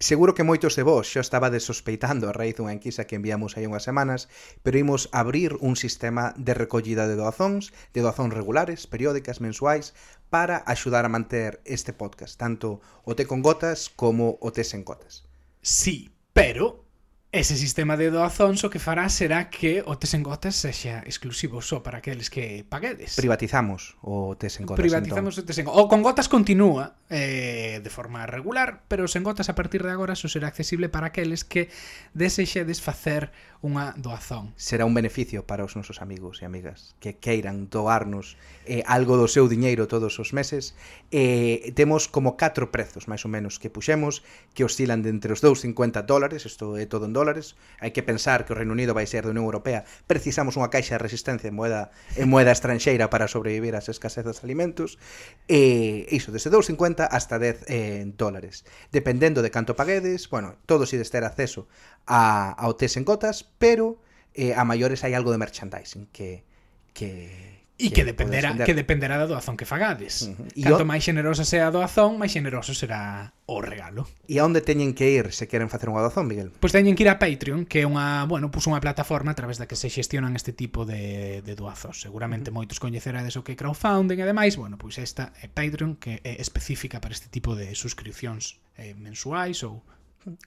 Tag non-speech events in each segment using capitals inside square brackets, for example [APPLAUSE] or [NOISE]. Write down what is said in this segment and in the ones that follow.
Seguro que moitos de vós xa estaba sospeitando a raíz dunha enquisa que enviamos hai unhas semanas, pero imos abrir un sistema de recollida de doazóns, de doazóns regulares, periódicas, mensuais, para axudar a manter este podcast, tanto o té con gotas como o té sen gotas. Sí, pero Ese sistema de doazóns o que fará será que o tes en gotas sexa exclusivo só para aqueles que paguedes. Privatizamos o tes en gotas. Privatizamos entón. o tes en gotas. O con gotas continúa eh, de forma regular, pero sen gotas a partir de agora só será accesible para aqueles que desexedes facer unha doazón. Será un beneficio para os nosos amigos e amigas que queiran doarnos eh, algo do seu diñeiro todos os meses. Eh, temos como catro prezos, máis ou menos, que puxemos, que oscilan de entre os 2,50 dólares, isto é todo en dólares. Hai que pensar que o Reino Unido vai ser da Unión Europea. Precisamos unha caixa de resistencia en moeda, en moeda estranxeira para sobrevivir ás escasezas de alimentos. E iso, desde 2,50 hasta 10 eh, dólares. Dependendo de canto paguedes, bueno, todos ides ter acceso a, ao tes en gotas, pero eh, a maiores hai algo de merchandising que que E que, que dependerá que dependerá da doazón que fagades. Uh -huh. Canto o... máis generosa sea a doazón, máis generoso será o regalo. E a onde teñen que ir se queren facer unha doazón, Miguel? Pois teñen que ir a Patreon, que é unha, bueno, puso unha plataforma a través da que se xestionan este tipo de, de doazos. Seguramente uh -huh. moitos coñecerades o que é crowdfunding e demais, bueno, pois esta é Patreon que é específica para este tipo de suscripcións eh, mensuais ou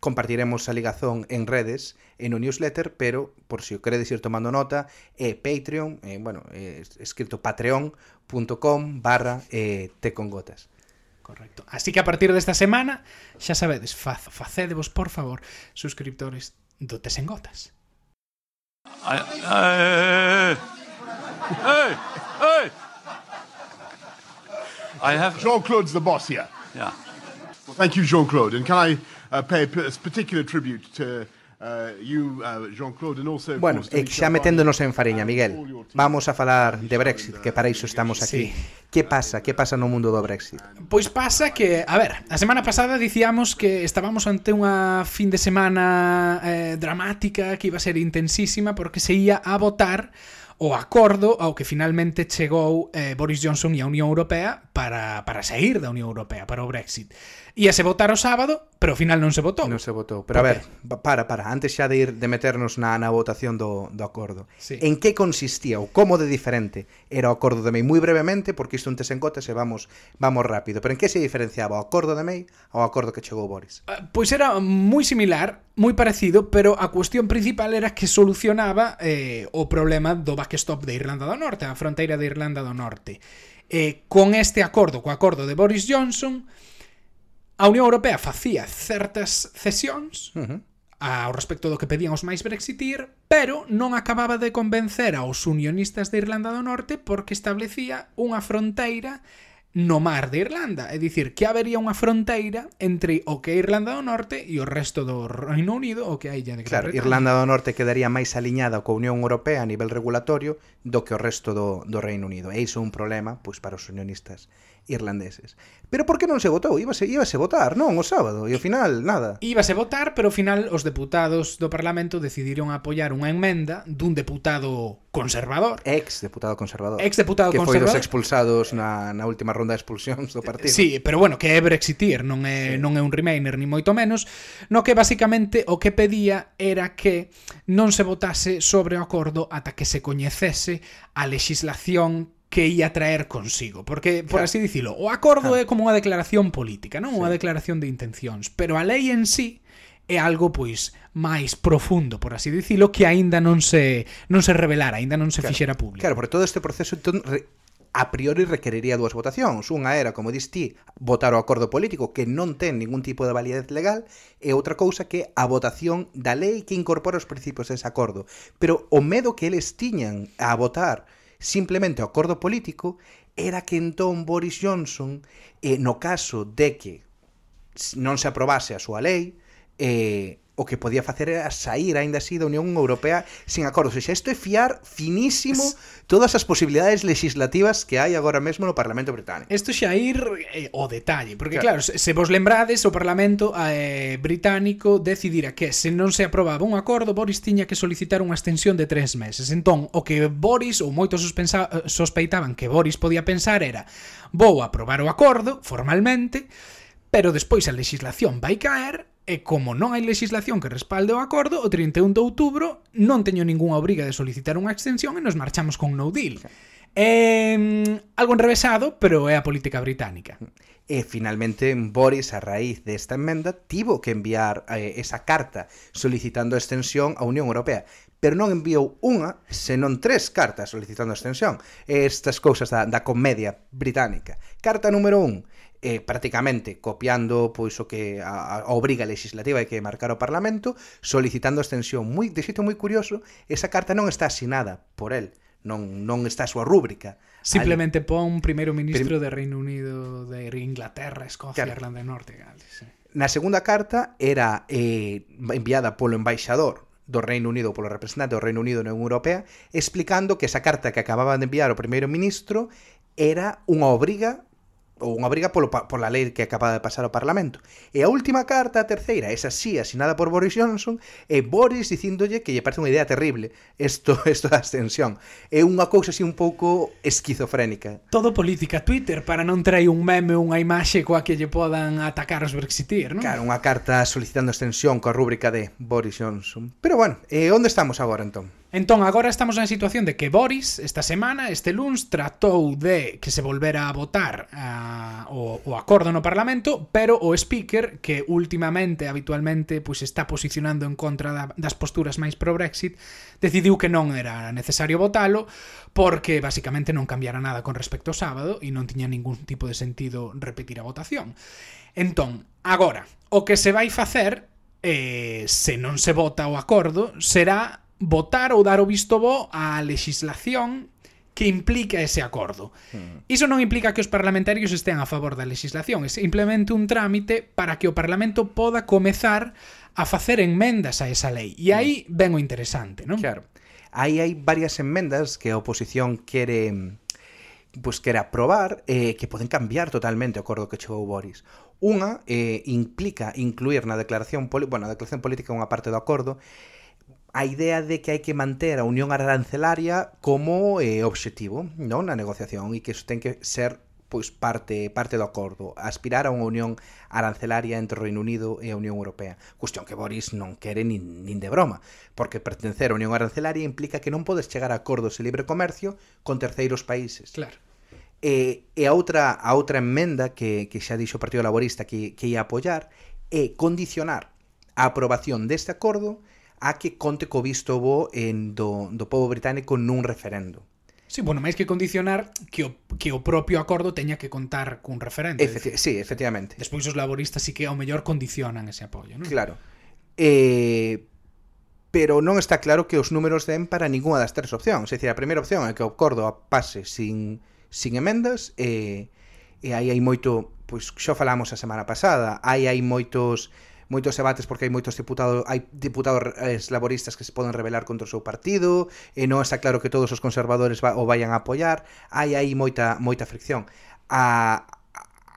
compartiremos a ligazón en redes e no newsletter, pero por si o queredes ir tomando nota, é Patreon, é, bueno, é escrito patreon.com barra eh, te con gotas. Correcto. Así que a partir desta semana, xa sabedes, faz, facedevos, por favor, suscriptores do Tes en Gotas. I, hey, hey. I have... Jean-Claude's the boss here. Yeah. Well, thank you, Jean-Claude. And can I Uh, a pay particular tribute to uh you uh, Jean-Claude and also Bueno, e xa meténdonos en fariña, Miguel Vamos a falar de Brexit Que para iso uh, estamos aquí sí. Que pasa? Que pasa no mundo do Brexit? Pois pasa que, a ver, a semana pasada dicíamos que estábamos ante unha fin de semana eh, dramática Que iba a ser intensísima Porque se ia a votar o acordo ao que finalmente chegou eh, Boris Johnson e a Unión Europea para, para sair da Unión Europea, para o Brexit. Íase votar o sábado, pero ao final non se votou. Non se votou. Pero a ver, para, para, antes xa de ir de meternos na, na votación do, do acordo. Sí. En que consistía ou como de diferente era o acordo de MEI? Moi brevemente, porque isto un tesencote se vamos vamos rápido. Pero en que se diferenciaba o acordo de MEI ao acordo que chegou Boris? Ah, pois era moi similar, moi parecido, pero a cuestión principal era que solucionaba eh, o problema do backstop de Irlanda do Norte, a fronteira de Irlanda do Norte. Eh, con este acordo, co acordo de Boris Johnson, A Unión Europea facía certas cesións uh -huh. ao respecto do que pedían os máis brexitir, pero non acababa de convencer aos unionistas de Irlanda do Norte porque establecía unha fronteira no mar de Irlanda, é dicir, que habería unha fronteira entre o que é Irlanda do Norte e o resto do Reino Unido, o que hai ya de Gran Claro, Bretaña. Irlanda do Norte quedaría máis aliñada coa Unión Europea a nivel regulatorio do que o resto do, do Reino Unido. E iso é un problema pois para os unionistas irlandeses. Pero por que non se votou? Íbase, íbase votar, non? O sábado, e ao final, nada. Íbase votar, pero ao final os deputados do Parlamento decidiron apoiar unha enmenda dun deputado conservador. Ex deputado conservador. Ex deputado que conservador. Que foi dos expulsados na, na última ronda de expulsións do partido. Sí, pero bueno, que é Brexitir, non é, sí. non é un Remainer, ni moito menos, no que basicamente o que pedía era que non se votase sobre o acordo ata que se coñecese a legislación que ia traer consigo, porque, por así dicilo, o acordo é como unha declaración política, non unha declaración de intencións, pero a lei en sí é algo pois máis profundo, por así dicilo, que aínda non se non se revelara, aínda non se claro, fixera público. Claro, porque todo este proceso entón, a priori requeriría dúas votacións. Unha era, como dis ti, votar o acordo político que non ten ningún tipo de validez legal e outra cousa que a votación da lei que incorpora os principios dese acordo. Pero o medo que eles tiñan a votar Simplemente o acordo político era que entón Boris Johnson, eh, no caso de que non se aprobase a súa lei, eh, o que podía facer era sair aínda así da Unión Europea sin acordos. E xa isto é fiar finísimo todas as posibilidades legislativas que hai agora mesmo no Parlamento Británico. Isto xa ir eh, o detalle, porque claro, claro se vos lembrades o Parlamento eh, británico decidira que se non se aprobaba un acordo, Boris tiña que solicitar unha extensión de tres meses. Entón, o que Boris ou moitos sospeitaban que Boris podía pensar era vou aprobar o acordo formalmente, pero despois a legislación vai caer e como non hai legislación que respalde o acordo, o 31 de outubro non teño ningunha obriga de solicitar unha extensión e nos marchamos con no deal. É algo enrevesado, pero é a política británica. E finalmente Boris, a raíz desta emenda, tivo que enviar eh, esa carta solicitando extensión á Unión Europea pero non enviou unha, senón tres cartas solicitando extensión. Estas cousas da, da comedia británica. Carta número 1 eh, prácticamente copiando pois o que a, a obriga legislativa que marcar o Parlamento, solicitando a extensión. Moi, de xeito moi curioso, esa carta non está asinada por el, non, non está a súa rúbrica. Simplemente pon primeiro ministro Prim... de Reino Unido, de Inglaterra, Escocia, claro. Irlanda do Norte, Gales. Sí. Na segunda carta era eh, enviada polo embaixador do Reino Unido polo representante do Reino Unido na Unión Europea explicando que esa carta que acababan de enviar o primeiro ministro era unha obriga ou unha briga polo, pola lei que acaba de pasar ao Parlamento. E a última carta, a terceira, esa sí, asinada por Boris Johnson, é Boris dicíndolle que lle parece unha idea terrible isto, isto [LAUGHS] da abstención. É unha cousa así un pouco esquizofrénica. Todo política Twitter para non trai un meme ou unha imaxe coa que lle podan atacar os brexitir, non? Claro, unha carta solicitando extensión coa rúbrica de Boris Johnson. Pero bueno, eh, onde estamos agora entón? Entón, agora estamos na situación de que Boris, esta semana, este luns, tratou de que se volvera a votar a, o, o acordo no Parlamento, pero o Speaker, que últimamente, habitualmente, pois pues, está posicionando en contra da, das posturas máis pro-Brexit, decidiu que non era necesario votalo, porque basicamente non cambiara nada con respecto ao sábado e non tiña ningún tipo de sentido repetir a votación. Entón, agora, o que se vai facer eh, se non se vota o acordo, será votar ou dar o visto bo á legislación que implica ese acordo. Mm. Iso non implica que os parlamentarios estean a favor da legislación, é simplemente un trámite para que o Parlamento poda comezar a facer enmendas a esa lei. E aí hmm. ven o interesante, non? Claro. Aí hai varias enmendas que a oposición quere pues, quere aprobar eh, que poden cambiar totalmente o acordo que chegou Boris. Unha eh, implica incluir na declaración, bueno, na declaración política unha parte do acordo a idea de que hai que manter a unión arancelaria como eh, obxectivo non na negociación e que iso ten que ser pois parte parte do acordo, aspirar a unha unión arancelaria entre o Reino Unido e a Unión Europea. Cuestión que Boris non quere nin, nin de broma, porque pertencer a Unión Arancelaria implica que non podes chegar a acordos de libre comercio con terceiros países. Claro. E, e a outra a outra enmenda que, que xa dixo o Partido Laborista que, que ia apoiar é condicionar a aprobación deste acordo a que conte co visto bo en, do, do povo británico nun referendo. Sí, bueno, máis que condicionar que o, que o propio acordo teña que contar cun referendo. Efecti decir, sí, efectivamente. Despois os laboristas sí que ao mellor condicionan ese apoio, non? Claro. Eh, pero non está claro que os números den para ninguna das tres opcións. É dicir, a primeira opción é que o acordo pase sin, sin emendas e, eh, e aí hai moito, pois xa falamos a semana pasada, aí hai moitos moitos debates porque hai moitos diputados hai diputados laboristas que se poden rebelar contra o seu partido e non está claro que todos os conservadores va, o vayan a apoiar. Hai aí moita moita fricción. A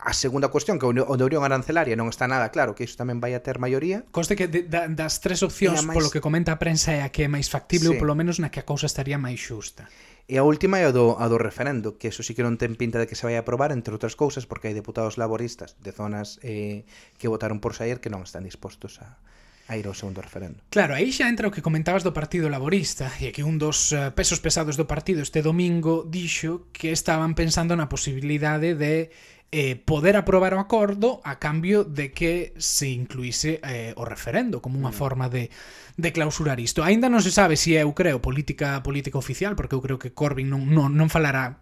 A segunda cuestión, que o de Unión Arancelaria non está nada claro que iso tamén vai a ter maioría. Conste que de, da, das tres opcións, máis... polo que comenta a prensa, é a que é máis factible sí. ou polo menos na que a cousa estaría máis xusta. E a última é a do, a do referendo, que eso sí que non ten pinta de que se vai a aprobar, entre outras cousas, porque hai deputados laboristas de zonas eh, que votaron por sair que non están dispostos a, a ir ao segundo referendo. Claro, aí xa entra o que comentabas do Partido Laborista, e que un dos eh, pesos pesados do partido este domingo dixo que estaban pensando na posibilidade de eh, poder aprobar o acordo a cambio de que se incluíse eh, o referendo como unha mm. forma de, de clausurar isto. Aínda non se sabe se si é, eu creo, política política oficial, porque eu creo que Corbyn non, non, non falará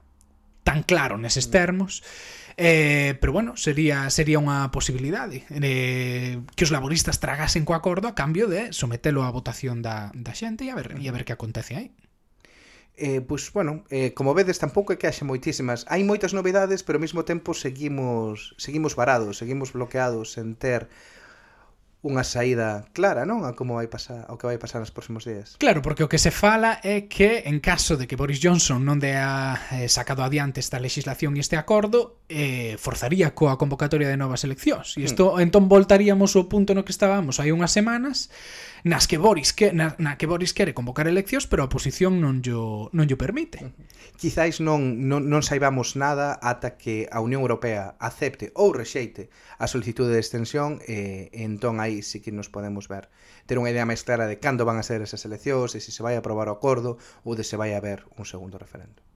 tan claro neses mm. termos, eh, pero bueno, sería sería unha posibilidade eh, que os laboristas tragasen co acordo a cambio de sometelo á votación da, da xente e a ver, e a ver que acontece aí eh, pois, bueno, eh, como vedes tampouco é que haxe moitísimas. Hai moitas novidades, pero ao mesmo tempo seguimos seguimos varados, seguimos bloqueados en ter unha saída clara, non? A como vai pasar, ao que vai pasar nos próximos días. Claro, porque o que se fala é que en caso de que Boris Johnson non dea eh, sacado adiante esta legislación e este acordo, eh, forzaría coa convocatoria de novas eleccións. E hmm. isto hmm. entón voltaríamos ao punto no que estábamos hai unhas semanas nas que Boris que na, na que Boris quere convocar eleccións, pero a oposición non llo non llo permite. Hmm. Quizáis non non non saibamos nada ata que a Unión Europea acepte ou rexeite a solicitude de extensión e entón hai aí sí que nos podemos ver ter unha idea máis clara de cando van a ser esas eleccións e se se vai aprobar o acordo ou de se vai haber un segundo referendo.